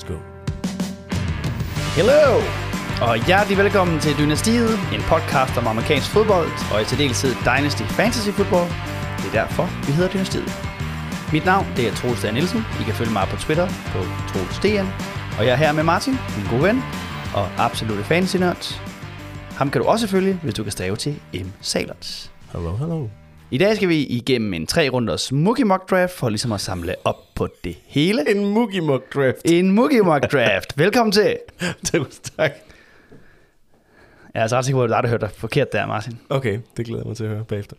Let's go. Hello! Og hjertelig velkommen til Dynastiet, en podcast om amerikansk fodbold, og i særdeleshed Dynasty Fantasy Football. Det er derfor, vi hedder Dynastiet. Mit navn det er Troels Dan Nielsen. I kan følge mig på Twitter på Troels DN. Og jeg er her med Martin, min gode ven, og absolute fantasy nørd. Ham kan du også følge, hvis du kan stave til M. Salert. Hello, hello. I dag skal vi igennem en tre runders Mookie Mock Draft for ligesom at samle op på det hele. En Mookie Mock Draft. En Mookie Mock Draft. Velkommen til. Tusind tak. Jeg er altså ret sikker på, at du har hørt dig forkert der, Martin. Okay, det glæder jeg mig til at høre bagefter.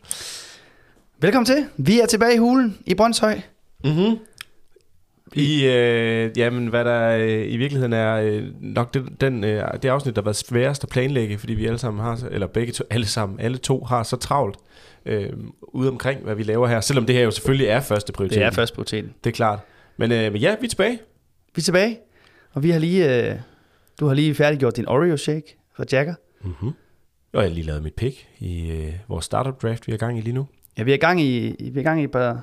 Velkommen til. Vi er tilbage i hulen i Brøndshøj. Mm-hmm. I, øh, jamen, hvad der øh, i virkeligheden er øh, nok det, den, øh, det afsnit, der har været sværest at planlægge, fordi vi alle sammen har, eller begge to, alle sammen, alle to har så travlt øh, ude omkring, hvad vi laver her. Selvom det her jo selvfølgelig er første prioritet. Det er først prioriteten. Det er klart. Men, øh, men ja, vi er tilbage. Vi er tilbage, og vi har lige, øh, du har lige færdiggjort din Oreo shake fra Jagger. Mm-hmm. Og jeg har lige lavet mit pick i øh, vores startup draft, vi er gang i lige nu. Ja, vi er gang i, vi er gang i bare,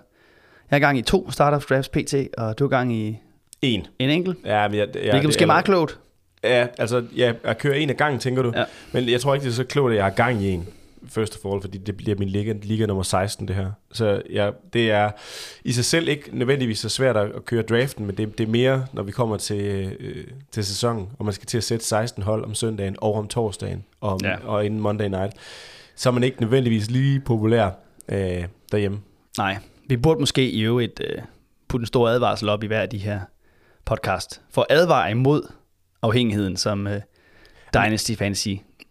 jeg er gang i to startup drafts pt, og du er gang i En. en enkelt. Ja, men jeg, jeg, Hvilket måske er meget klogt. Ja, altså, ja, jeg kører en af gangen, tænker du. Ja. Men jeg tror ikke, det er så klogt, at jeg har gang i en. First of all, fordi det bliver min liga, liga nummer 16, det her. Så ja, det er i sig selv ikke nødvendigvis så svært at køre draften, men det, det er mere, når vi kommer til, øh, til sæsonen, og man skal til at sætte 16 hold om søndagen og om torsdagen, og, om, Ja. ja. og inden Monday night. Så er man ikke nødvendigvis lige populær øh, derhjemme. Nej, vi burde måske i øvrigt øh, putte en stor advarsel op i hver af de her podcast, for at advare imod afhængigheden, som øh, Dynasty Fantasy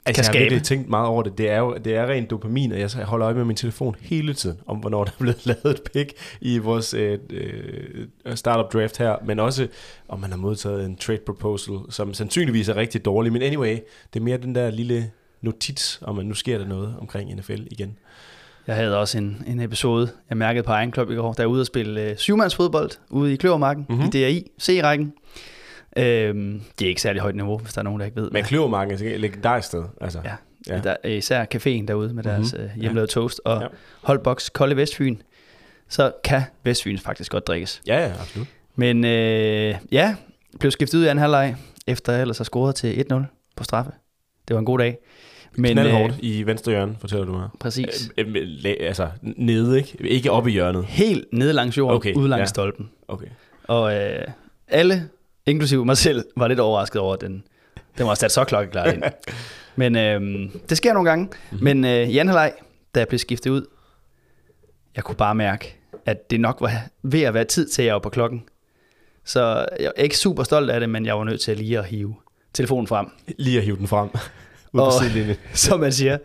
Altså, kan jeg har virkelig tænkt meget over det. Det er jo det er rent dopamin, og jeg holder øje med min telefon hele tiden, om hvornår der er blevet lavet et pick i vores øh, øh, startup draft her, men også om man har modtaget en trade proposal, som sandsynligvis er rigtig dårlig. Men anyway, det er mere den der lille notits, om at nu sker der noget omkring NFL igen. Jeg havde også en, en episode, jeg mærkede på egen klub i går, der er ude at spille øh, syvmandsfodbold ude i Kløvermarken, Mhm. mm-hmm. i DRI, C-rækken. Øhm, det er ikke særlig højt niveau, hvis der er nogen, der ikke ved. Men Kløvermarken er et legendarisk sted. Altså. Ja, Ja. ja. Der er især caféen derude med deres Mhm. mm-hmm. hjemmelavede toast, og Ja. ja. Holdbox Kolde Vestfyn, så kan Vestfyn faktisk godt drikkes. ja, ja, absolut. Men øh, ja, blev skiftet ud i anden halvleg, efter jeg ellers har scoret til 1-0 på straffe. Det var en god dag. Men, Knaldhårdt øh, i venstre hjørne, fortæller du mig. præcis. Øh, øh, altså, nede, ikke? Ikke oppe i hjørnet. Helt nede langs jorden, Okay, ude langs ja. ja. stolpen. Okay. Og øh, alle, inklusive mig selv, var lidt overrasket over, at den, den var sat så klokkeklart ind. Men øh, det sker nogle gange. Mhm. Mm-hmm. Men øh, i anden halvleg, da jeg blev skiftet ud, jeg kunne bare mærke, at det nok var ved at være tid til, at jeg var på klokken. Så jeg er ikke super stolt af det, men jeg var nødt til lige at hive telefonen frem, Lige at hive den frem. Ud Og- som man siger.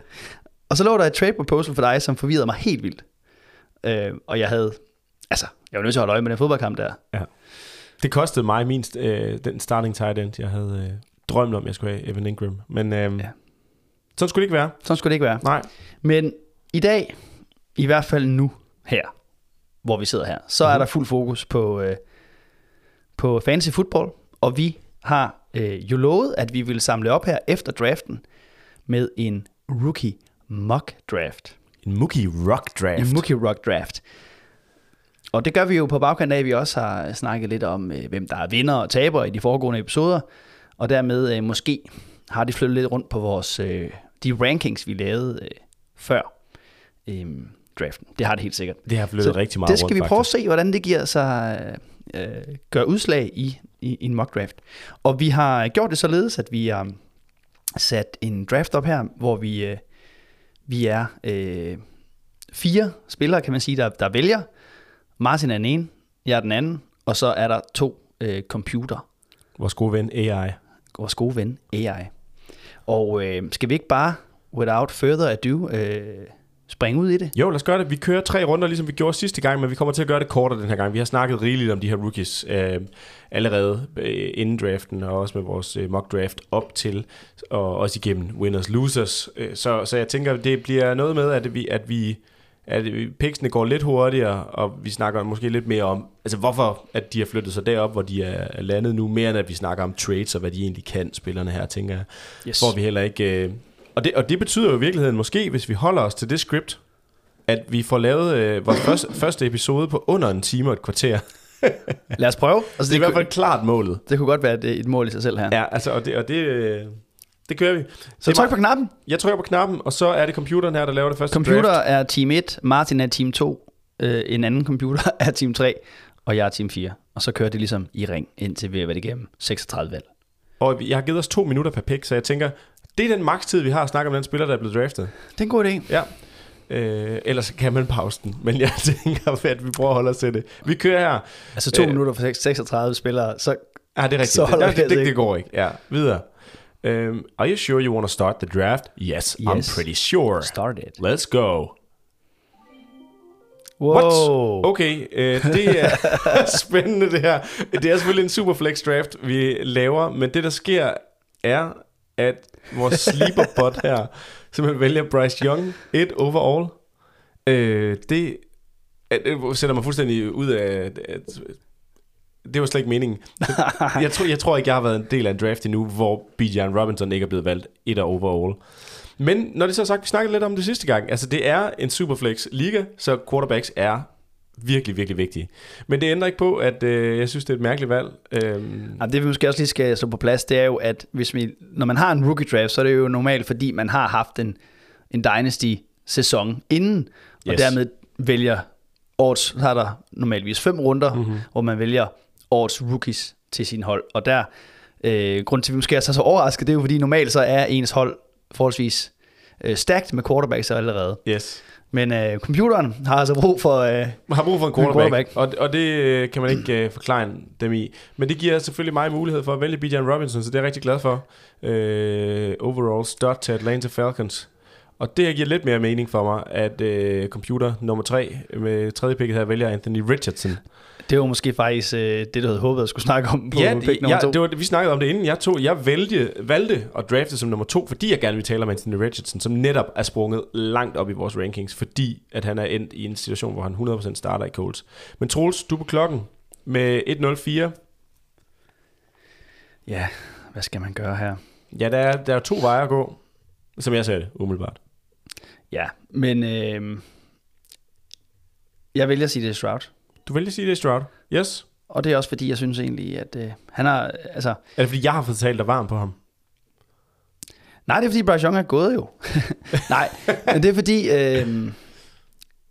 Og så lå der et trade proposal for dig, som forvirrede mig helt vildt. Øh, og jeg havde, altså, jeg var nødt til at holde øje med den fodboldkamp der. Det kostede mig minst øh, den starting tight end, jeg havde øh, drømt om, jeg skulle have Evan Ingram. Men øh, ja. Sådan skulle det ikke være. Sådan skulle det ikke være. Nej. Men i dag, i hvert fald nu her, hvor vi sidder her, så er Mhm. der fuld fokus på, øh, på fantasy football, og vi har øh, jo lovet, at vi vil samle op her efter draften med en rookie mock draft. En Mookie Rock Draft. En rookie rock draft. Og det gør vi jo på bagkant af, at vi også har snakket lidt om, øh, hvem der er vinder og taber i de foregående episoder, og dermed øh, måske har det flyttet lidt rundt på vores øh, de rankings, vi lavede før draften. Det har det helt sikkert. Det har flyttet Så rigtig meget det skal rundt, vi prøve at faktisk. se, hvordan det giver sig øh, gør udslag i, i, i en mock draft. Og vi har gjort det således, at vi har sat en draft op her, hvor vi, øh, vi er øh, fire spillere, kan man sige, der, der vælger. Martin er den ene, jeg er den anden, og så er der to øh, computer, Vores gode ven AI. vores gode ven AI. Og øh, skal vi ikke bare, without further ado, øh, springe ud i det? Jo, lad os gøre det. Vi kører tre runder, ligesom vi gjorde sidste gang, men vi kommer til at gøre det kortere den her gang. Vi har snakket rigeligt om de her rookies øh, allerede øh, inden draften, og også med vores øh, mock draft op til, og også igennem winners losers. Øh, så, så jeg tænker, det bliver noget med, at vi, at vi at picksene går lidt hurtigere, og vi snakker måske lidt mere om, altså hvorfor at de har flyttet sig derop, hvor de er landet nu, mere end at vi snakker om trades, og hvad de egentlig kan, spillerne her, tænker jeg. Yes. Får vi heller ikke... Øh, og, det, og det betyder jo i virkeligheden måske, hvis vi holder os til det script, at vi får lavet øh, vores første, første episode på under en time og et kvarter. Lad os prøve. Altså, Det er i hvert fald klart målet. det kunne godt være et, et mål i sig selv her. Ja, altså, og det, og det, øh, det kører vi. Så tryk på knappen. Jeg trykker på knappen, og så er det computeren her, der laver det første Computer draft. er team 1, Martin er team 2, øh, en anden computer er team 3, og jeg er team 4. Og så kører det ligesom i ring, indtil vi er været igennem 36 valg. Og jeg har givet os to minutter per pick, så jeg tænker, det er den makstid, vi har at snakke om den spiller, der er blevet draftet. Det er en god idé. Ja. Øh, ellers kan man pause den, men jeg tænker, at vi prøver at holde os til det. Vi kører her. Altså to Øh. minutter for seks- 36 spillere, så Ah, det er rigtigt. Så det, det, det, det, det går ikke. Ja, videre. Um, are you sure you want to start the draft? Yes, yes. I'm pretty sure. start it. Let's go. Wow. What? Okay, øh, det er spændende det her. Det er selvfølgelig en superflex draft, vi laver, men det der sker er, at vores sleeper bot her simpelthen vælger Bryce Young et overall. Øh, det, øh, det sætter mig fuldstændig ud af... At, det var slet ikke meningen. Jeg tror, jeg tror ikke, jeg har været en del af en draft endnu, hvor Bijan Robinson ikke er blevet valgt et af overall. Men når det så er sagt, vi snakkede lidt om det sidste gang. Altså det er en superflex liga, så quarterbacks er virkelig, virkelig vigtige. Men det ændrer ikke på, at øh, jeg synes, det er et mærkeligt valg. Øhm, Ja, det vi måske også lige skal stå på plads, det er jo, at hvis vi, når man har en rookie draft, så er det jo normalt, fordi man har haft en, en dynasty-sæson inden, og Yes. dermed vælger årets, så har der normalvis fem runder, mm-hmm. hvor man vælger årets rookies til sin hold. Og der, øh, grund til, at vi måske er så, så overrasket, det er jo, fordi normalt så er ens hold forholdsvis øh, stacked med quarterbacks allerede. yes. Men øh, computeren har altså brug for... Øh, har brug for en En quarterback, quarterback. Og, og det øh, kan man ikke øh, forklare dem i. Men det giver selvfølgelig mig mulighed for at vælge Bijan Robinson, så det er jeg rigtig glad for. Øh, overall start til Atlanta Falcons. Og det giver lidt mere mening for mig, at øh, computer nummer 3 med tredje picket her vælger Anthony Richardson. Det var måske faktisk øh, det, du havde håbet at skulle snakke om på ja, pick nummer ja to. det var, vi snakkede om det inden. Jeg, tog, jeg valgte, valgte at drafte som nummer to, fordi jeg gerne vil tale om Anthony Richardson, som netop er sprunget langt op i vores rankings, fordi at han er endt i en situation, hvor han 100% starter i Colts. Men Troels, du på klokken med 1.04. Ja, hvad skal man gøre her? Ja, der er, der er to veje at gå, som jeg ser det, umiddelbart. Ja, men øh, jeg vælger at sige, det er Stroud. Du vælger det, Stroud. Yes. Og det er også fordi, jeg synes egentlig, at øh, han har... Altså, Er det fordi, jeg har fået talt dig varm på ham? nej, det er fordi, Bryce Young er gået jo. nej, men det er fordi... Øh,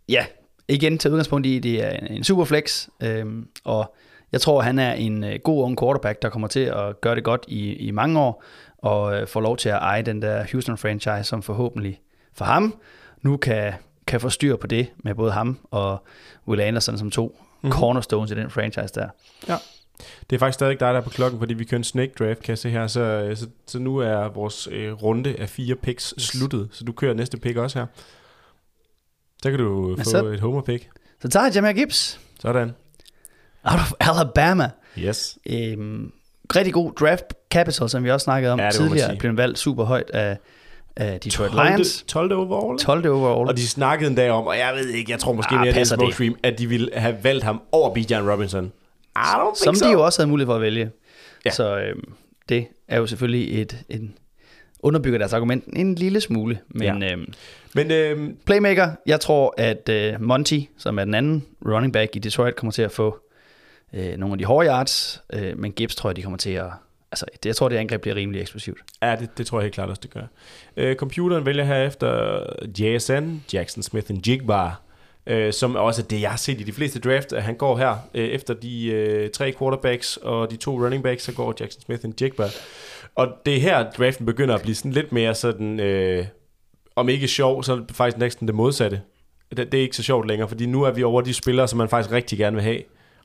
ja, igen til udgangspunkt i, det er en, en superflex. Øh, og jeg tror, han er en øh, god ung quarterback, der kommer til at gøre det godt i, i mange år. Og øh, får lov til at eje den der Houston-franchise, som forhåbentlig for ham nu kan, kan få styr på det med både ham og Will Anderson som to mm-hmm. cornerstones i den franchise der. Det er faktisk stadig dig, der er på klokken, fordi vi kører en snake draft, kan jeg se her. Så, så, så nu er vores øh, runde af fire picks sluttet, så du kører næste pick også her. Så kan du Men få så- et homer pick. Så tager jeg Jameer Gibbs Sådan. out of Alabama. Yes. Øhm, rigtig god draft capital, som vi også snakkede om Ja, tidligere, blev valgt super højt af, af Detroit 12. Lions. 12. overall. 12. overall. Og de snakkede en dag om, og jeg ved ikke, jeg tror måske Ah, mere, det er det? smokestream, at de ville have valgt ham over Bijan Robinson. I don't think som so. de jo også havde mulighed for at vælge. Ja. Så øhm, det er jo selvfølgelig et, en underbygger deres argument en lille smule. Men ja. øhm, Men øhm, playmaker, jeg tror, at øh, Monty, som er den anden running back i Detroit, kommer til at få øh, nogle af de hårde yards, øh, men Gibbs tror jeg, de kommer til at... Altså, det, jeg tror, det angreb bliver rimelig eksplosivt. ja, det, det tror jeg helt klart også, det gør. Øh, computeren vælger herefter JSN, Jackson Smith and Jigba, øh, som også er det, jeg har set i de fleste draft. at Han går her øh, efter de øh, tre quarterbacks og de to running backs, så går Jackson Smith and Jigba. Og det er her, draften begynder at blive sådan lidt mere sådan, øh, om ikke sjov, så er det faktisk næsten det modsatte. Det, det er ikke så sjovt længere, fordi nu er vi over de spillere, som man faktisk rigtig gerne vil have.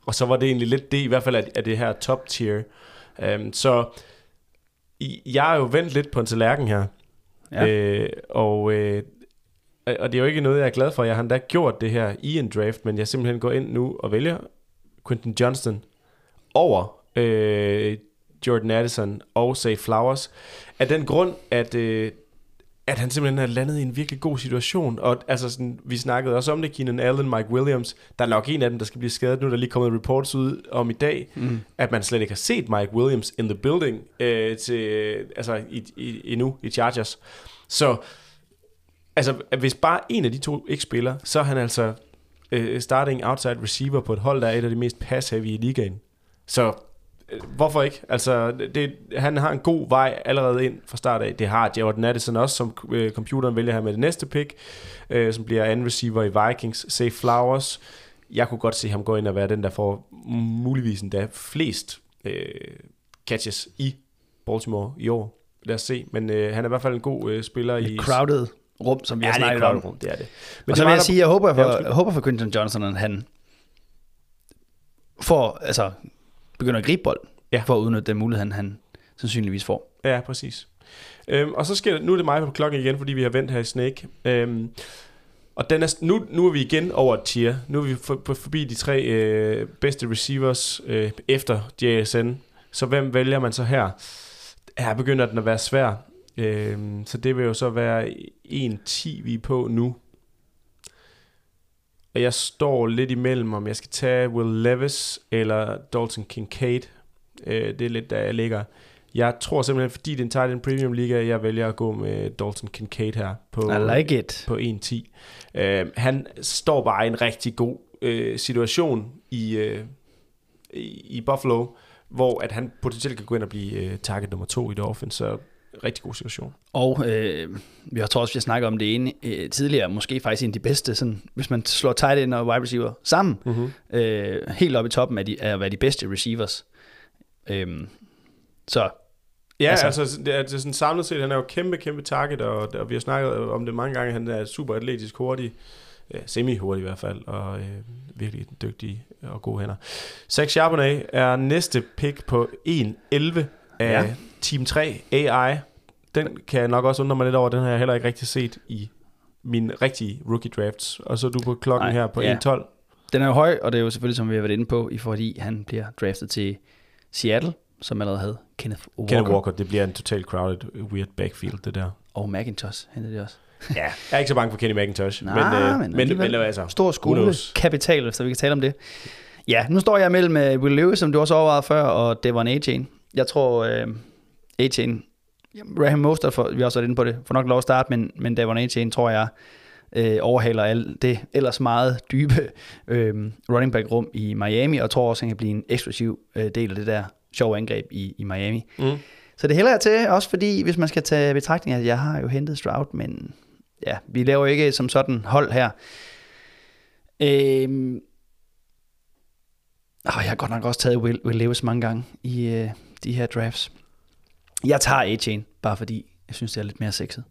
Og så var det egentlig lidt det, i hvert fald af, det her top tier. Um, så jeg er jo vendt lidt på en tallerken her. Ja. Øh, og, øh, og det er jo ikke noget, jeg er glad for. Jeg har endda gjort det her i en draft, men jeg simpelthen går ind nu og vælger Quentin Johnston over øh, Jordan Addison og Say Flowers. Af den grund, at, øh, at han simpelthen er landet i en virkelig god situation. Og altså sådan, vi snakkede også om det, Keenan Allen, Mike Williams. Der er nok en af dem, der skal blive skadet. Nu er der lige kommet reports ud om i dag, mm. at man slet ikke har set Mike Williams in the building øh, til, altså, i, i, endnu i Chargers. Så altså, hvis bare en af de to ikke spiller, så er han altså øh, starting outside receiver på et hold, der er et af de mest pass-heavy i ligaen. Så hvorfor ikke? Altså, det, han har en god vej allerede ind fra start af. Det har Jordan Addison også, som øh, computeren vælger her med det næste pick, øh, som bliver anden receiver i Vikings. Safe Flowers. Jeg kunne godt se ham gå ind og være den, der får muligvis endda flest øh, catches i Baltimore i år. Lad os se. Men øh, han er i hvert fald en god øh, spiller i... Crowded rum, som vi Ja, har snakket et om. rum, det er det. Men og så vil jeg sige, jeg håber Ja, for, jeg håber for Quinton Johnson, at han får, altså, begynder at gribe bold, Ja. for at udnytte den mulighed, han, han sandsynligvis får. Ja, præcis. Øhm, og så sker nu er det mig på klokken igen, fordi vi har vendt her i Snake. Øhm, og den er, nu, nu er vi igen over et tier. Nu er vi for, for, forbi de tre øh, bedste receivers øh, efter JSN. Så hvem vælger man så her? Her begynder den at være svær. Øhm, så det vil jo så være 1-10, vi er på nu. Og jeg står lidt imellem, om jeg skal tage Will Levis eller Dalton Kincaid. Øh, det er lidt der, jeg ligger. Jeg tror simpelthen, fordi det er en tight end premium liga, jeg vælger at gå med Dalton Kincaid her på, I like it. på 1-10. Øh, han står bare i en rigtig god øh, situation i, øh, i, i Buffalo, hvor at han potentielt kan gå ind og blive øh, target nummer to i det offense, så rigtig god situation. Og øh, vi har tror også, vi har snakket om det ene øh, tidligere, måske faktisk en af de bedste, sådan, hvis man slår tight end og wide receiver sammen, Mm-hmm. øh, helt oppe i toppen af, de, af at være de bedste receivers. Øhm, så Ja, Altså- altså, altså det er, det er sådan samlet set, han er jo kæmpe, kæmpe target, og, og vi har snakket om det mange gange, han er super atletisk hurtig, ja, semi-hurtig i hvert fald, og øh, virkelig dygtig og gode hænder. Zach Charbonnet er næste pick på 1-11 af Ja. Team 3 AI. Den kan jeg nok også undre mig lidt over, den har jeg heller ikke rigtig set i mine rigtige rookie drafts. Og så er du på klokken Nej, her på ja. 1-12. den er jo høj, og det er jo selvfølgelig, som vi har været inde på, i fordi han bliver draftet til Seattle, som allerede havde Kenneth Walker, Kenneth Walker, det bliver en total crowded, weird backfield, det der. og McIntosh hentede det også. Ja, jeg er ikke så bange for Kenny McIntosh. Nej, men, øh, men men, men, altså, Stor skole, kapital, hvis vi kan tale om det. Ja, nu står jeg mellem uh, Will Lewis, som du også overvejede før, og Devon A-Chain. Jeg tror, uh, A-Chain, Raheem Mostert, for, vi har også været inde på det, får nok lov at starte, men, men Devon A-Chain, tror jeg, øh, overhaler alt det ellers meget dybe øh, running back rum i Miami, og tror også, han kan blive en eksklusiv øh, del af det der sjove angreb i, i Miami. Mm. Så det hælder jeg til, også fordi, hvis man skal tage betragtning, at jeg har jo hentet Stroud, men ja, vi laver jo ikke som sådan hold her. Øhm, åh, jeg har godt nok også taget Will, Will Levis mange gange i øh, de her drafts. Jeg tager A-Chain, bare fordi jeg synes, det er lidt mere sexet.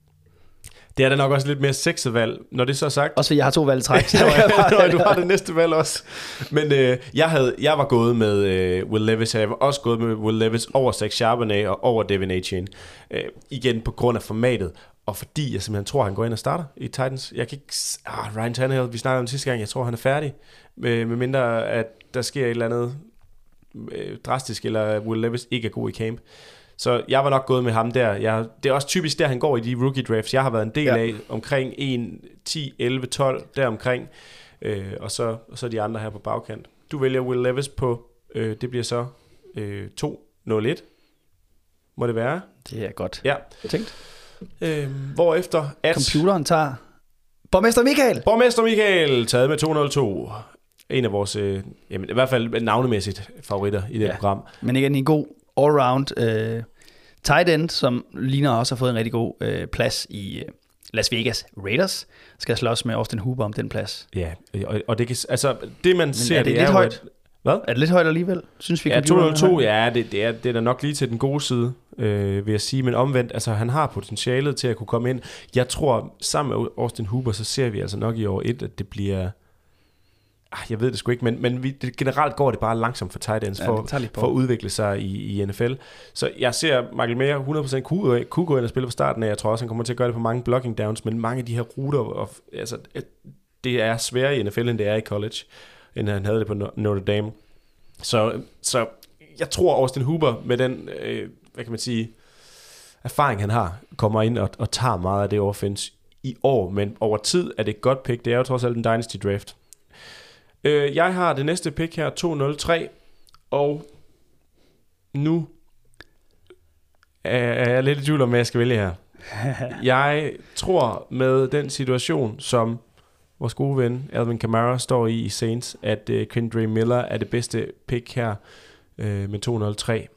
Det er da nok også lidt mere sexet valg. Når det så er sagt, Også fordi jeg har to valg træk. så jeg Nå, bare- du har det næste valg også. Men øh, jeg, havde, jeg var gået med øh, Will Levis, og jeg var også gået med Will Levis over Zach Charbonnet og over Devin A-Chain. Øh, igen på grund af formatet, og fordi jeg simpelthen tror, han går ind og starter i Titans. Jeg kan ikke... Ah, Ryan Tannehill, vi snakkede om sidste gang, jeg tror, han er færdig. Med, med mindre, at der sker et eller andet øh, drastisk, eller Will Levis ikke er god i camp. Så jeg var nok gået med ham der. Jeg, det er også typisk der, han går i de rookie drafts. Jeg har været en del Ja. af omkring 1, 10, 11, 12, deromkring. Øh, og, så, og så de andre her på bagkant. Du vælger Will Levis på, øh, det bliver så øh, 2-0-1. Må det være? Det er godt Ja. tænkt. Øh, hvorefter at Computeren tager Borgmester Michael. Borgmester Michael taget med 202. En af vores, øh, jamen, i hvert fald navnemæssigt favoritter i det Ja. program. Men igen en god all-round øh, tight end, som ligner også har fået en rigtig god øh, plads i øh, Las Vegas Raiders. Skal slås med Austin Hooper om den plads. Ja, og, og det kan, altså, det man ser, er det lidt jo, højt? At, hvad? Er det lidt højt alligevel? Synes vi, Ja, computeren er 202, højt? ja, det, det, er, det er da nok lige til den gode side, øh, vil jeg sige. Men omvendt, altså han har potentialet til at kunne komme ind. Jeg tror, sammen med Austin Hooper, så ser vi altså nok i år et, at det bliver... Ah, jeg ved det sgu ikke, men, men vi, det, generelt går det bare langsomt for tight ends Ja, for, på. for at udvikle sig i, i NFL. Så jeg ser Michael Mayer 100% kunne, kunne gå ind og spille fra starten af. Jeg tror også, han kommer til at gøre det på mange blocking downs, men mange af de her ruter, og, altså, det er sværere i NFL, end det er i college, end han havde det på No- Notre Dame. Så, så jeg tror, Austin Hooper med den, øh, hvad kan man sige, erfaring han har, kommer ind og, og tager meget af det offense i år, men over tid er det et godt pick. Det er jo trods alt en dynasty draft. Øh, jeg har det næste pick her, 203, og nu er jeg lidt i tvivl om, hvad jeg skal vælge her. Jeg tror med den situation, som vores gode ven Alvin Kamara står i i Saints, at uh, Kendra Miller er det bedste pick her uh, med 203.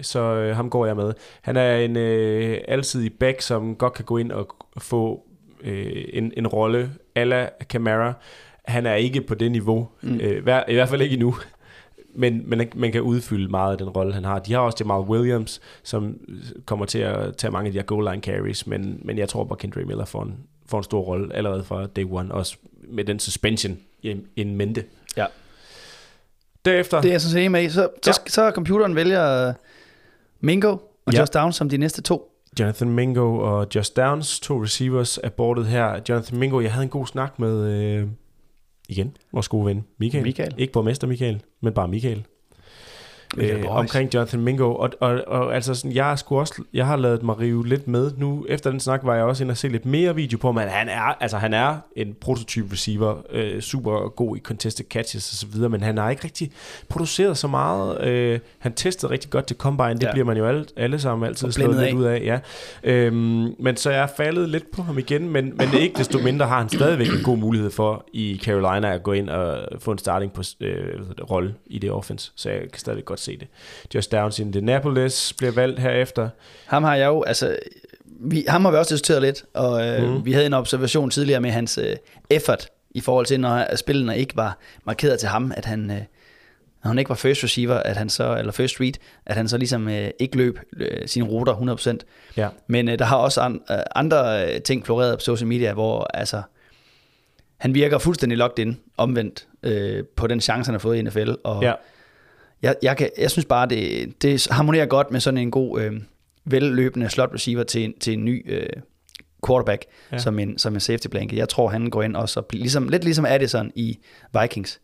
Så uh, ham går jeg med. Han er en uh, alsidig back, som godt kan gå ind og få uh, en, en rolle ala Kamara. Han er ikke på det niveau, mm. uh, i hvert fald ikke endnu men, men man kan udfylde meget af den rolle, han har. De har også Jamal Williams, som kommer til at tage mange af de her goal line carries, men, men jeg tror bare, Kendra Miller får en, får en stor rolle allerede fra day one, også med den suspension in mente. Ja. Derefter... Det er jeg så enig med. Så, så, ja. så computeren vælger øh, Mingo og ja. Just Downs som de næste to. Jonathan Mingo og Just Downs, to receivers, er bordet her. Jonathan Mingo, jeg havde en god snak med, øh, igen, vores gode ven, Michael. Michael. Ikke borgmester Michael, men bare Michael øh, omkring Jonathan Mingo. Og, og, og altså sådan, jeg, er også, jeg har lavet mig rive lidt med nu. Efter den snak var jeg også inde og se lidt mere video på, men han er, altså, han er en prototype receiver, øh, super god i contested catches og så videre, men han har ikke rigtig produceret så meget. Øh, han testede rigtig godt til combine, det ja. bliver man jo alle, alle sammen altid slået lidt af. ud af. Ja. Øhm, men så jeg er faldet lidt på ham igen, men, men ikke desto mindre har han stadigvæk en god mulighed for i Carolina at gå ind og få en starting på, øh, rolle i det offense, så jeg kan stadig godt se det. Just Downs in Indianapolis bliver valgt herefter. Ham har jeg jo, altså, vi, ham har vi også diskuteret lidt, og øh, mm. vi havde en observation tidligere med hans øh, effort i forhold til, når spillene ikke var markeret til ham, at han, øh, når han ikke var first receiver, at han så, eller first read, at han så ligesom øh, ikke løb øh, sine ruter 100%. Ja. Men øh, der har også an, øh, andre øh, ting floreret på social media, hvor altså, han virker fuldstændig locked in, omvendt, øh, på den chance, han har fået i NFL, og ja jeg, jeg, kan, jeg synes bare, det, det harmonerer godt med sådan en god, øh, velløbende slot receiver til, en, til en ny øh, quarterback, ja. som, en, som en safety blanket. Jeg tror, han går ind og så ligesom, lidt ligesom Addison i Vikings.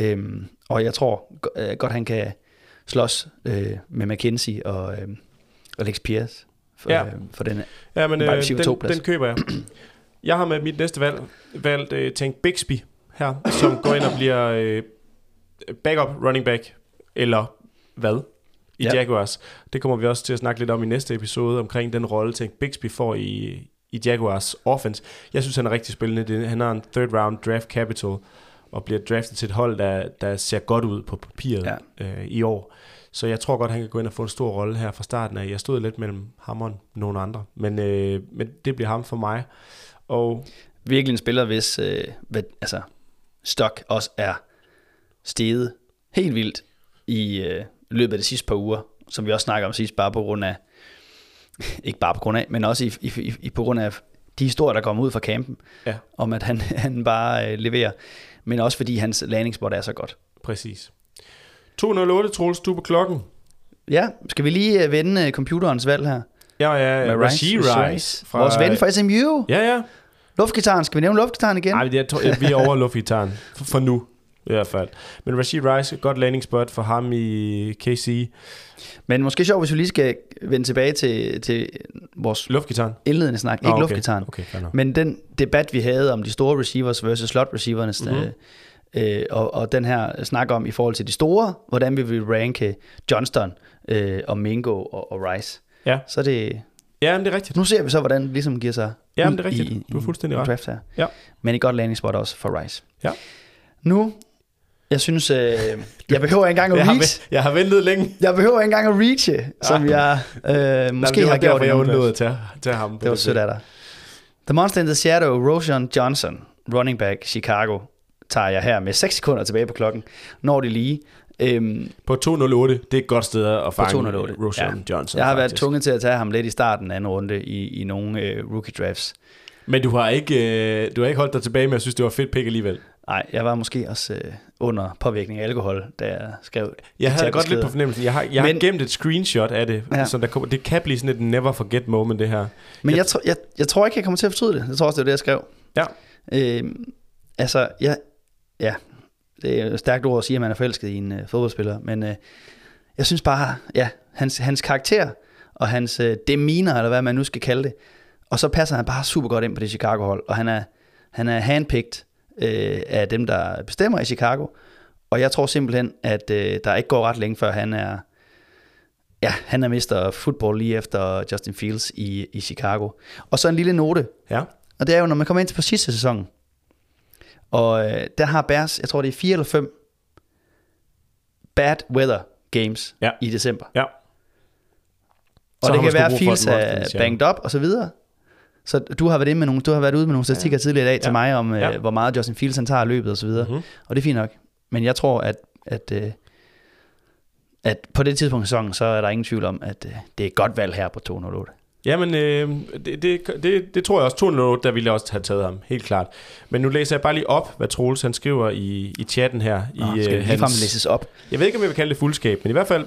Øhm, og jeg tror øh, godt, han kan slås øh, med McKenzie og øh, Alex Pierce for, ja. øh, for den, ja, men, øh, den, den køber jeg. Jeg har med mit næste valg valgt øh, Tank Bixby her, som går ind og bliver øh, backup running back eller hvad i ja. Jaguars. Det kommer vi også til at snakke lidt om i næste episode, omkring den rolle, Tank Bixby får i, i Jaguars offense. Jeg synes, han er rigtig spændende. Han har en third round draft capital, og bliver draftet til et hold, der, der ser godt ud på papiret ja. øh, i år. Så jeg tror godt, han kan gå ind og få en stor rolle her fra starten af. Jeg stod lidt mellem ham og nogle andre, men, øh, men det bliver ham for mig. Og Virkelig en spiller, hvis øh, hvad, altså, stok også er steget helt vildt i øh, løbet af de sidste par uger, som vi også snakker om sidst, bare på grund af, ikke bare på grund af, men også i, i, i, på grund af de historier, der kommer ud fra campen, ja. om at han, han bare øh, leverer, men også fordi hans landingsbot er så godt. Præcis. 208, Troels, du på klokken. Ja, skal vi lige øh, vende uh, computerens valg her? Ja, ja, med Rice, Rice. Fra, Vores ven fra SMU. Ja, ja. Luftgitaren, skal vi nævne luftgitaren igen? Nej, vi er over luftgitaren for, for nu i hvert fald. Men Rashid Rice, godt landing spot for ham i KC. Men måske sjovt, hvis vi lige skal vende tilbage til, til vores luftgitaren. indledende snak. Ikke oh, okay. luftgitaren. Okay, men den debat, vi havde om de store receivers versus slot receivers, mm-hmm. øh, og, og den her snak om i forhold til de store, hvordan vi vil ranke Johnston øh, og Mingo og, og Rice. Ja. Så det... Ja, men det er rigtigt. Nu ser vi så, hvordan det ligesom giver sig Ja, men det er rigtigt. I, du er fuldstændig ret. Draft her. Ja. Men et godt landing spot også for Rice. Ja. Nu jeg synes, øh, jeg behøver ikke engang at reach. Jeg har, jeg har ventet længe. Jeg behøver ikke engang at reache, som jeg øh, måske Nej, har gjort. Det jeg undlod til, til ham. Det, det var sødt af dig. The Monster in the Shadow, Roshan Johnson, running back, Chicago, tager jeg her med 6 sekunder tilbage på klokken, når det lige. Øhm, på 208, det er et godt sted at fange 208. Roshan ja. Johnson. Jeg har faktisk. været tvunget til at tage ham lidt i starten af anden runde i, i nogle øh, rookie drafts. Men du har ikke, øh, du har ikke holdt dig tilbage med at synes, det var fedt pick alligevel? Nej, jeg var måske også øh, under påvirkning af alkohol, da jeg skrev Jeg havde godt lidt på fornemmelsen. Jeg har, jeg men, har gemt et screenshot af det, ja. så der kommer, det kan blive sådan et never forget moment, det her. Men jeg, jeg, tro, jeg, jeg tror ikke, jeg kommer til at fortryde det. Jeg tror også, det er det, jeg skrev. Ja. Øh, altså, ja, ja, det er et stærkt ord at sige, at man er forelsket i en øh, fodboldspiller, men øh, jeg synes bare, ja, hans, hans karakter og hans øh, demeanor, eller hvad man nu skal kalde det, og så passer han bare super godt ind på det Chicago-hold, og han er, han er handpicked øh, af dem, der bestemmer i Chicago. Og jeg tror simpelthen, at øh, der ikke går ret længe, før han er, ja, han er mister football lige efter Justin Fields i, i Chicago. Og så en lille note. Ja. Og det er jo, når man kommer ind til på sidste sæson, Og øh, der har Bears, jeg tror det er fire eller fem bad weather games Ja. i december. Ja. Og Så det kan være, at Fields er banged up og så videre. Så du har været, inde med nogle, du har været ude med nogle statistikker ja. tidligere i dag til Ja. mig om, Ja. øh, hvor meget Justin Fields han tager løbet og så videre. Mhm. Og det er fint nok. Men jeg tror, at, at, øh, at på det tidspunkt i sæsonen, så er der ingen tvivl om, at øh, det er et godt valg her på 208. Jamen, øh, det, det, det, det tror jeg også, 208, der ville jeg også have taget ham, helt klart. Men nu læser jeg bare lige op, hvad Troels han skriver i, i chatten her. Nå, i, skal øh, ligefrem læses op? Jeg ved ikke, om jeg vil kalde det fuldskab, men i hvert fald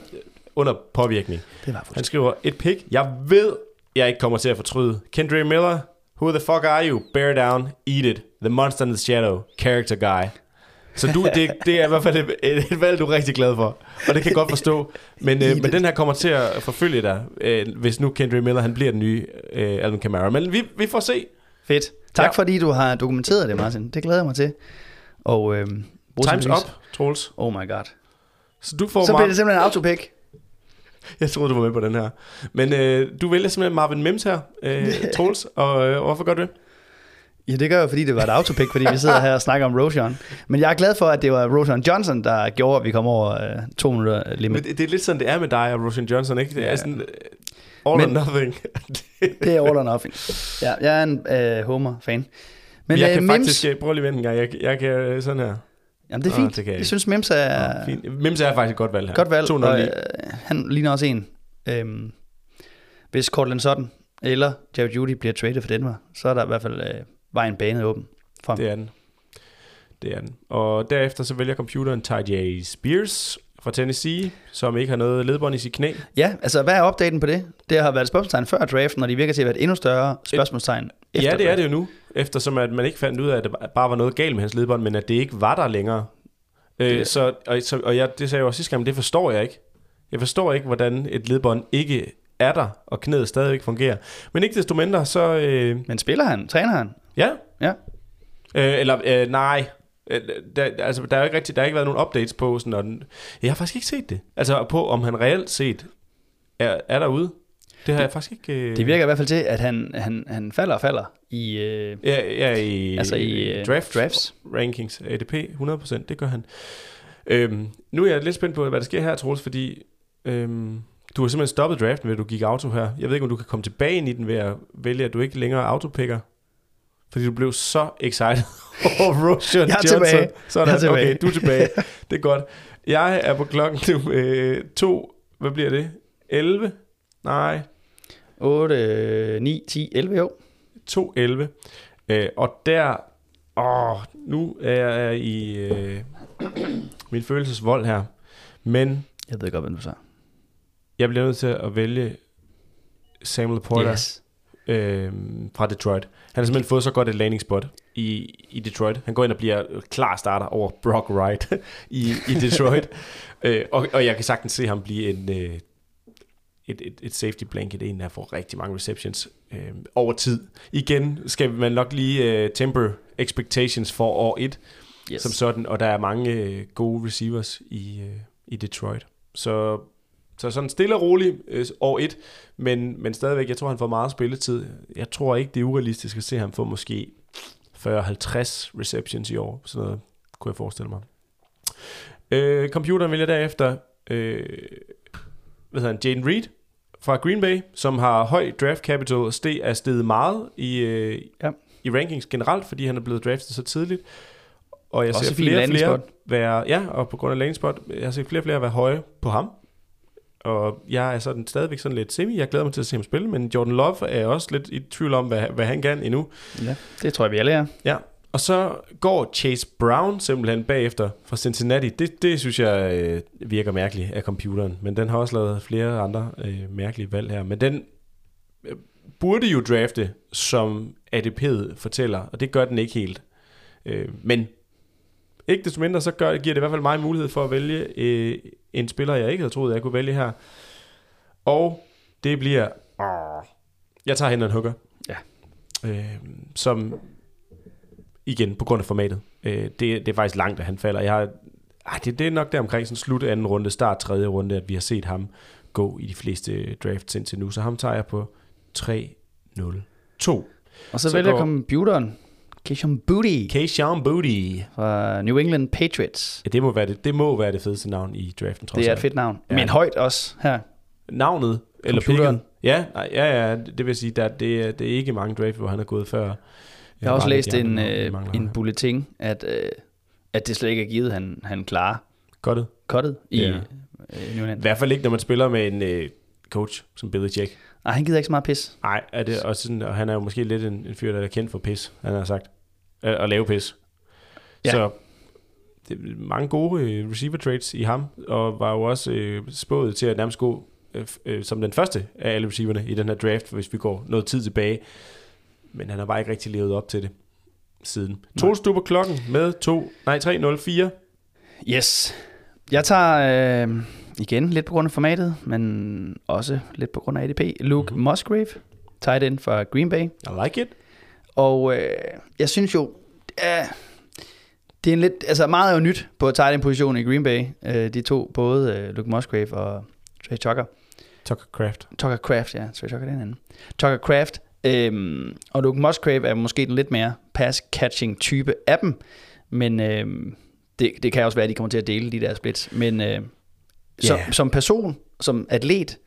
under påvirkning. Det var Han skriver, et pick, jeg ved, jeg ikke kommer til at fortryde. Kendra Miller, who the fuck are you? Bear down, eat it. The monster in the shadow, character guy. Så du, det, det er i hvert fald et, et, et valg, du er rigtig glad for. Og det kan jeg godt forstå. Men, øh, men den her kommer til at forfølge dig, øh, hvis nu Kendra Miller han bliver den nye øh, Alvin Kamara. Men vi, vi får se. Fedt. Tak Ja. fordi du har dokumenteret det, Martin. Det glæder jeg mig til. Og øh, Times up, Troels. Oh my god. Så du får Så bliver det simpelthen en autopick. Jeg troede, du var med på den her. Men øh, du vælger simpelthen Marvin Mims her, øh, Troels. Og øh, hvorfor gør du det? Ja, det gør jeg, fordi det var et autopick, fordi vi sidder her og snakker om Roshan. Men jeg er glad for, at det var Roshan Johnson, der gjorde, at vi kom over øh, to minutter limit. Men det, det er lidt sådan, det er med dig og Roshan Johnson, ikke? Det er Ja. sådan uh, all Men- or nothing. Det er all or nothing. Ja, jeg er en øh, Homer-fan. Men Men jeg øh, kan Mims, faktisk... øh, Prøv lige at vente en gang. Jeg, jeg kan øh, sådan her. Jamen det er fint. det kan jeg jeg synes, Mims er Ja. Fint. Mims er faktisk et godt valg her. godt valg. 209. Og, øh, han ligner også en. Øhm, hvis Cortland Sutton eller Jerry Judy bliver traded for Denver, så er der i hvert fald øh, vejen banet åben. For ham. Det er den. Det er den. Og derefter så vælger computeren Ty J. Spears fra Tennessee, som ikke har noget ledbånd i sit knæ. Ja, altså hvad er opdaten på det? Det har været et spørgsmålstegn før draften, og de virker til at være et endnu større spørgsmålstegn efter ja, det er det jo nu, eftersom at man ikke fandt ud af, at der bare var noget galt med hans ledbånd, men at det ikke var der længere. Øh, Det- så, og, så, og jeg, det sagde jeg jo sidste gang, men det forstår jeg ikke. Jeg forstår ikke, hvordan et ledbånd ikke er der, og knæet stadigvæk fungerer. Men ikke desto mindre, så... Øh, Men spiller han? Træner han? ja. Ja. Øh, eller, øh, nej. Øh, Der, altså, der er jo ikke rigtig, der har ikke været nogen updates på sådan, og den, jeg har faktisk ikke set det. Altså på, om han reelt set er, er derude. Det har jeg faktisk ikke... Øh, Det virker i hvert fald til, at han, han, han falder og falder i... Øh, Ja, ja i, Altså i, øh, draft, drafts. rankings, ADP, 100%, det gør han. Øhm, nu er jeg lidt spændt på, hvad der sker her, Troels, fordi øhm, du har simpelthen stoppet draften ved, at du gik auto her. Jeg ved ikke, om du kan komme tilbage ind i den ved at vælge, at du ikke længere autopicker. Fordi du blev så excited over Roshan Jeg er Johnson. tilbage. Sådan, Jeg er tilbage. okay, du er tilbage. Det er godt. Jeg er på klokken nu øh, to, hvad bliver det? 11? Nej, 8, 9, 10, 11 jo. 2.11. Øh, og der, åh, nu er jeg i øh, min følelsesvold her. Men Jeg ved godt, hvad du sagde. jeg bliver nødt til at vælge Samuel Porter Yes. Øh, fra Detroit. Han har simpelthen fået så godt et landing spot i, i Detroit. Han går ind og bliver klar starter over Brock Wright i, i Detroit. øh, og, og jeg kan sagtens se ham blive en, øh, et, et, et safety blanket, en der får rigtig mange receptions øh, over tid. Igen skal man nok lige øh, temper expectations for år 1 yes. som sådan, og der er mange øh, gode receivers i, øh, i Detroit. Så, så sådan stille og roligt øh, år 1, men, men stadigvæk, jeg tror, han får meget spilletid. Jeg tror ikke, det er urealistisk at se ham få måske 40-50 receptions i år. Sådan noget kunne jeg forestille mig. Øh, computeren vælger derefter øh, hvad hedder han, Jaden Reed fra Green Bay, som har høj draft capital og steg, er steget meget i, øh, Ja. i rankings generelt, fordi han er blevet draftet så tidligt. Og jeg Også ser et flere og flere være, ja, og på grund af landing spot, jeg ser flere og flere være høje på ham. Og jeg er sådan stadigvæk sådan lidt semi. Jeg glæder mig til at se ham spille, men Jordan Love er også lidt i tvivl om, hvad, hvad han kan endnu. Ja, det tror jeg, vi alle er. Ja, og så går Chase Brown simpelthen bagefter fra Cincinnati. Det, det synes jeg øh, virker mærkeligt af computeren, men den har også lavet flere andre øh, mærkelige valg her. Men den øh, burde jo drafte, som ADP'et fortæller, og det gør den ikke helt. Øh, men ikke desto mindre, så gør, giver det i hvert fald mig mulighed for at vælge øh, en spiller, jeg ikke havde troet, jeg kunne vælge her. Og det bliver... Åh, jeg tager Hendon Hooker. Ja. Øh, som igen på grund af formatet. Øh, det, det er faktisk langt, at han falder. Jeg har, ej, det, det er nok der omkring sådan slut anden runde, start tredje runde, at vi har set ham gå i de fleste drafts indtil nu. Så ham tager jeg på 3-0-2. Og så, Så vælger computeren Keishon Booty Keishon Booty. fra New England Patriots. Ja, det må være det, det må være det fedeste navn i draften, trods Det er et fedt navn. Ja. Men højt også her. Navnet, eller picket. Ja, nej, ja, ja, det vil sige, der, det, er- det er ikke mange draft, hvor han er gået før. Jeg har også læst en, vi øh, en bulletin, at, øh, at det slet ikke er givet, han, han klarer cuttet i Ja. øh, New I England. hvert fald ikke, når man spiller med en øh, coach som Billy Jack. Nej, han gider ikke så meget pis. Nej, er det også sådan, og han er jo måske lidt en, en fyr, der er kendt for pis, han har sagt. At, at lave pis. Ja. Så det mange gode øh, receiver trades i ham, og var jo også øh, spået til at nærmest gå øh, øh, som den første af alle receiverne i den her draft, hvis vi går noget tid tilbage. Men han har bare ikke rigtig levet op til det siden. Troels, du på klokken med to, nej, 304. Yes. Jeg tager øh, igen lidt på grund af formatet, men også lidt på grund af ADP. Luke mm-hmm. Musgrave, tight end fra Green Bay. I like it. Og øh, jeg synes jo, øh, det er en lidt, altså meget er jo nyt på tight end positionen i Green Bay. Øh, de to, både øh, Luke Musgrave og Trey Tucker. Tucker Craft. Tucker Craft, ja. Trey Tucker er den anden. Tucker Craft. Øhm, og Luke Musgrave er måske den lidt mere pass-catching type af dem. Men øhm, det, det kan også være, at de kommer til at dele de der splits. Men øh, som, Ja. som person, som atlet,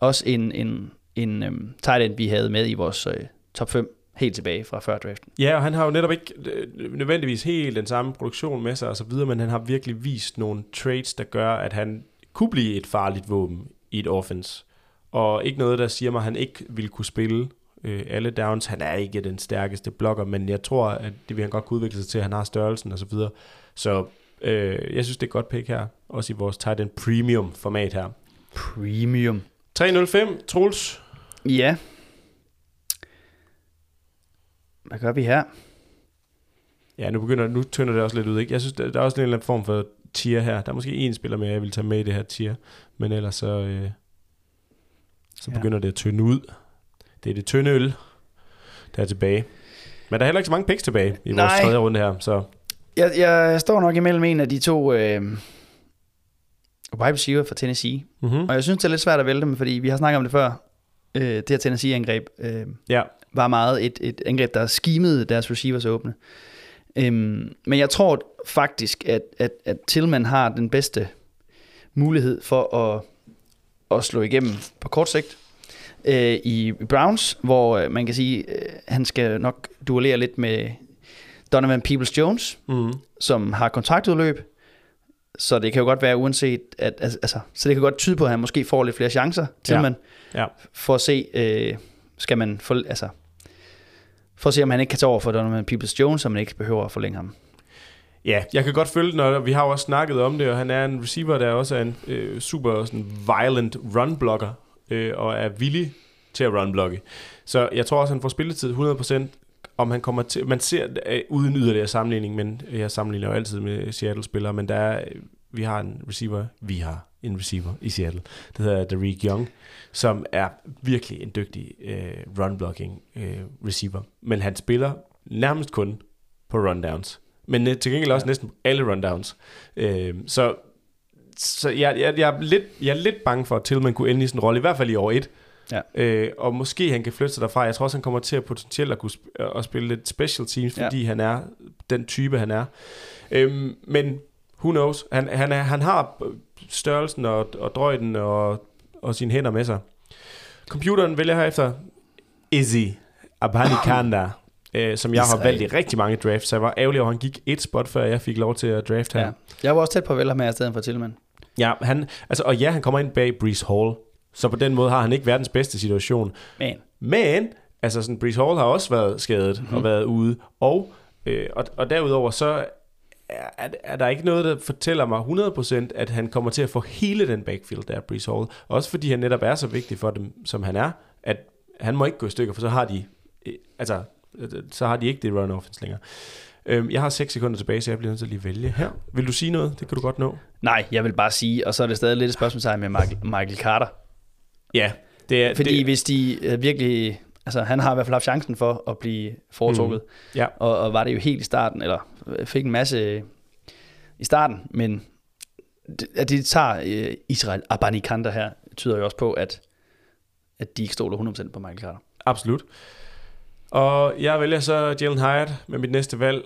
også en, en, en øhm, tight end, vi havde med i vores øh, top 5 helt tilbage fra før draften. Ja, og han har jo netop ikke øh, nødvendigvis helt den samme produktion med sig og så videre, men han har virkelig vist nogle traits, der gør, at han kunne blive et farligt våben i et offense. Og ikke noget, der siger mig, at han ikke ville kunne spille øh, alle downs. Han er ikke den stærkeste blokker, men jeg tror, at det vil han godt kunne udvikle sig til. Han har størrelsen og så videre. Så øh, jeg synes, det er et godt pick her. Også i vores tight end premium format her. Premium. 305, Troels. Ja. Hvad gør vi her? Ja, nu begynder nu tynder det også lidt ud, ikke? Jeg synes, der, der er også en eller anden form for tier her. Der er måske en spiller mere, jeg vil tage med i det her tier. Men ellers så, øh, så Ja. begynder det at tynde ud. Det er det tynde øl, der er tilbage. Men der er heller ikke så mange picks tilbage i vores Nej. tredje runde her. Så Jeg, jeg står nok imellem en af de to øh, wide receiver fra Tennessee. mm-hmm. Og jeg synes, det er lidt svært at vælge dem, fordi vi har snakket om det før. Øh, det her Tennessee-angreb øh, ja, var meget et, et angreb, der skimede deres receivers åbne. Øhm, men jeg tror faktisk, at, at, at Tillman har den bedste mulighed for at, at slå igennem på kort sigt øh, i Browns, hvor øh, man kan sige, øh, han skal nok duellere lidt med Donovan Peoples-Jones, mm. som har kontraktudløb. Så det kan jo godt være uanset, at, altså, så det kan godt tyde på, at han måske får lidt flere chancer til Ja. man, ja. for at se, øh, skal man få, altså, for at se, om han ikke kan tage over for Donovan Peoples-Jones, så man ikke behøver at forlænge ham. Ja, jeg kan godt følge når vi har jo også snakket om det, og han er en receiver, der også er en øh, super sådan, violent run-blocker, øh, og er villig til at run-blocke. Så jeg tror også, han får spilletid 100%, om han kommer til... Man ser øh, uden yderligere sammenligning, men jeg sammenligner jo altid med Seattle-spillere, men der er, øh, vi har en receiver, vi har en receiver i Seattle, det hedder Derek Young, som er virkelig en dygtig øh, run-blocking øh, receiver. Men han spiller nærmest kun på rundowns. Men øh, til gengæld også Ja. næsten alle rundowns. Øh, så så jeg, jeg, jeg, er lidt, jeg er lidt bange for, at Tillman kunne ende i sådan en rolle, i hvert fald i år 1. Ja. Øh, og måske han kan flytte sig derfra. Jeg tror også, han kommer til at potentielt at kunne sp- at spille lidt special teams, Ja. fordi han er den type, han er. Øhm, men who knows? Han, han, er, han har størrelsen og, og drøjden og, og sine hænder med sig. Computeren vælger herefter Izzy Abanikanda, øh, som jeg har valgt i rigtig mange drafts, så jeg var ærgerlig over, at han gik et spot, før jeg fik lov til at draft her. Ja. Jeg var også tæt på at vælge ham her i stedet for Tillman. Ja, han, altså, og ja, han kommer ind bag Breeze Hall, så på den måde har han ikke verdens bedste situation. Men Men, altså sådan, Breeze Hall har også været skadet mm-hmm. og været ude, og, øh, og, og derudover så er, er der ikke noget, der fortæller mig 100%, at han kommer til at få hele den backfield der, Breeze Hall. Også fordi han netop er så vigtig for dem, som han er, at han må ikke gå i stykker, for så har de, øh, altså, øh, så har de ikke det run offense længere. Øhm, jeg har 6 sekunder tilbage, så jeg bliver nødt til at lige vælge her. Vil du sige noget? Det kan du godt nå. nej, jeg vil bare sige, og så er det stadig lidt et spørgsmål med Michael, Michael Carter. Ja, det er... Fordi det, hvis de øh, virkelig, altså han har i hvert fald haft chancen for at blive foretrukket, ja. og, og var det jo helt i starten, eller øh, fik en masse øh, i starten, men det- at de tager øh, Israel Abanikanda her, tyder jo også på, at, at de ikke stoler 100% på Michael Carter. Absolut. Og jeg vælger så Jalen Hyatt med mit næste valg,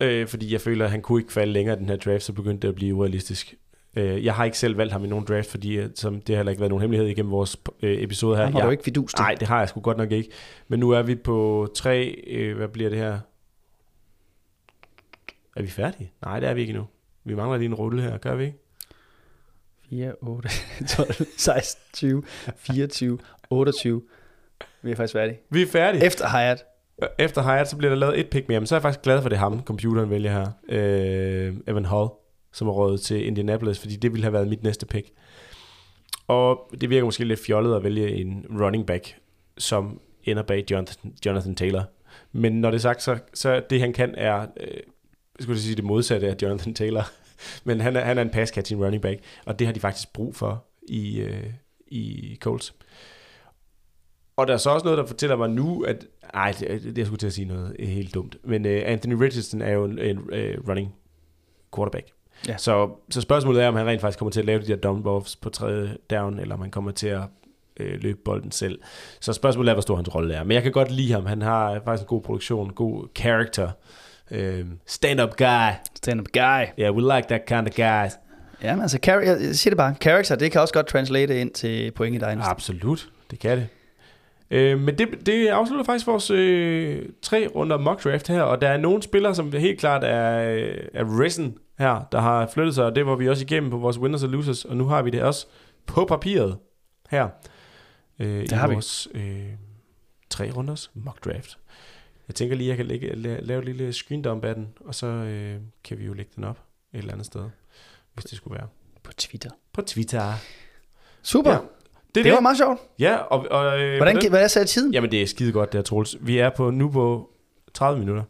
øh, fordi jeg føler, at han kunne ikke falde længere i den her draft, så begyndte det at blive urealistisk. Øh, jeg har ikke selv valgt ham i nogen draft, fordi øh, som det har heller ikke været nogen hemmelighed igennem vores øh, episode her. Han har jeg, du ikke fidus til. Nej, det har jeg sgu godt nok ikke. Men nu er vi på tre, øh, hvad bliver det her? Er vi færdige? Nej, det er vi ikke endnu. Vi mangler lige en rulle her, gør vi ikke? 4, 8, 12, 16, 20, 24, 28. Vi er faktisk færdige. Vi er færdige. Efter Hyatt. Efter Hyatt, så bliver der lavet et pick mere, men så er jeg faktisk glad for det er ham, computeren vælger her. Øh, Evan Hall, som er rådet til Indianapolis, fordi det ville have været mit næste pick. Og det virker måske lidt fjollet at vælge en running back, som ender bag Jonathan, Jonathan Taylor. Men når det er sagt, så, så det han kan er, øh, jeg skulle sige det modsatte af Jonathan Taylor, men han er, han er en pass catching running back, og det har de faktisk brug for i, øh, i Colts. Og der er så også noget, der fortæller mig nu, at... Ej, det, det jeg skulle til at sige noget helt dumt. Men uh, Anthony Richardson er jo en, en uh, running quarterback. Ja. Så, så spørgsmålet er, om han rent faktisk kommer til at lave de der dump offs på tredje down, eller om han kommer til at øh, løbe bolden selv. Så spørgsmålet er, hvor stor hans rolle er. Men jeg kan godt lide ham. Han har faktisk en god produktion, god character. Uh, stand-up guy. Stand-up guy. Yeah, we like that kind of guys. Ja, men altså, char- jeg siger det bare. Character, det kan også godt translate ind til point i Dynasty. Absolut, det kan det. Øh, men det, det afslutter faktisk vores øh, tre runder mock draft her, og der er nogle spillere, som helt klart er, øh, er risen her, der har flyttet sig, og det var vi også igennem på vores winners og losers, og nu har vi det også på papiret her. Øh, Det i har vi. vores øh, tre runders mock draft. Jeg tænker lige, at jeg kan lægge, la- lave et lille screen dump af den, og så øh, kan vi jo lægge den op et eller andet sted, hvis det skulle være. På Twitter. På Twitter. Super. Ja, det, det, er det var meget sjovt. Ja, og, og øh, Hvordan, gi- hvad sagde tiden? Jamen, det er skide godt, det her, Troels. Vi er på nu på 30 minutter.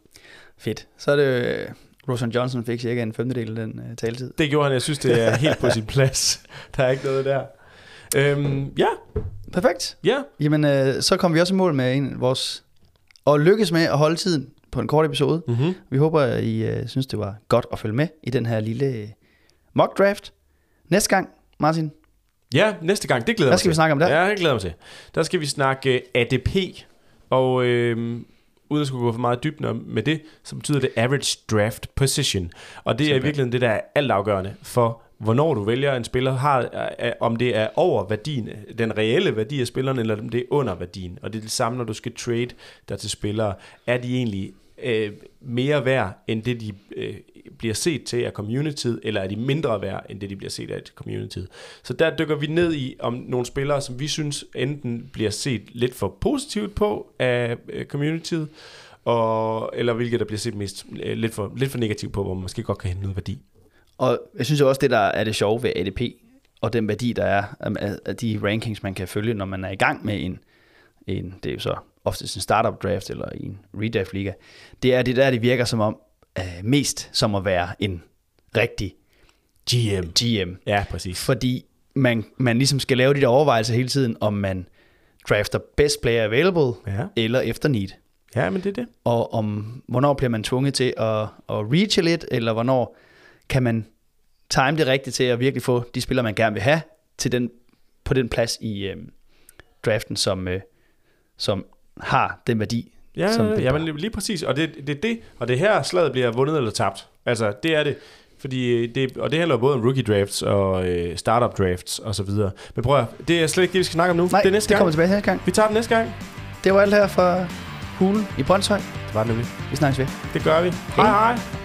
Fedt. Så er det øh, Rosen Johnson fik cirka en femtedel af den uh, taletid. Det gjorde han. Jeg synes, det er helt på sin plads. Der er ikke noget der. Øhm, ja, Perfekt. ja. Jamen, øh, så kom vi også i mål med en vores... Og lykkes med at holde tiden på en kort episode. Mm-hmm. Vi håber, at I øh, synes, det var godt at følge med i den her lille øh, mock draft. Næste gang, Martin, Ja, næste gang. Det glæder hvad mig skal vi til. snakke om der? Ja, det glæder mig til. Der skal vi snakke øh, ADP. Og øhm, uden at skulle gå for meget dybden med det, så betyder det average draft position. Og det er i virkeligheden det, der er altafgørende for, hvornår du vælger en spiller, har, om det er over værdien, den reelle værdi af spilleren, eller om det er under værdien. Og det er det samme, når du skal trade der til spillere. Er de egentlig øh, mere værd, end det de øh, bliver set til af communityet, eller er de mindre værd, end det de bliver set af communityet. Så der dykker vi ned i, om nogle spillere, som vi synes enten bliver set lidt for positivt på af øh, communityet, og, eller hvilket der bliver set mest øh, lidt for, lidt for negativt på, hvor man måske godt kan hente noget værdi. Og jeg synes jo også, det der er det sjove ved ADP, og den værdi, der er af de rankings, man kan følge, når man er i gang med en, en det er jo så oftest en startup draft eller en redraft liga, det er det der, det virker som om, uh, mest som at være en rigtig GM. GM. Ja, præcis. Fordi man, man ligesom skal lave de der overvejelser hele tiden, om man drafter best player available, Ja, eller efter need. ja men det er det. Og om, hvornår bliver man tvunget til at, at reache lidt, eller hvornår kan man time det rigtigt til at virkelig få de spillere, man gerne vil have, til den, på den plads i øh, draften, som, øh, som har den værdi. Ja, som det ja men lige, præcis. Og det er det, det, og det her slaget bliver vundet eller tabt. Altså, det er det. Fordi det, og det handler både om rookie drafts og øh, startup drafts og så videre. Men prøv at, det er slet ikke det, vi skal snakke om nu. Nej, det er næste det gang. kommer tilbage næste gang. Vi tager den næste gang. Det var alt her fra Hulen i Brøndshøj. Det var det nemlig. Vi snakkes ved. Det gør vi. Hej hej.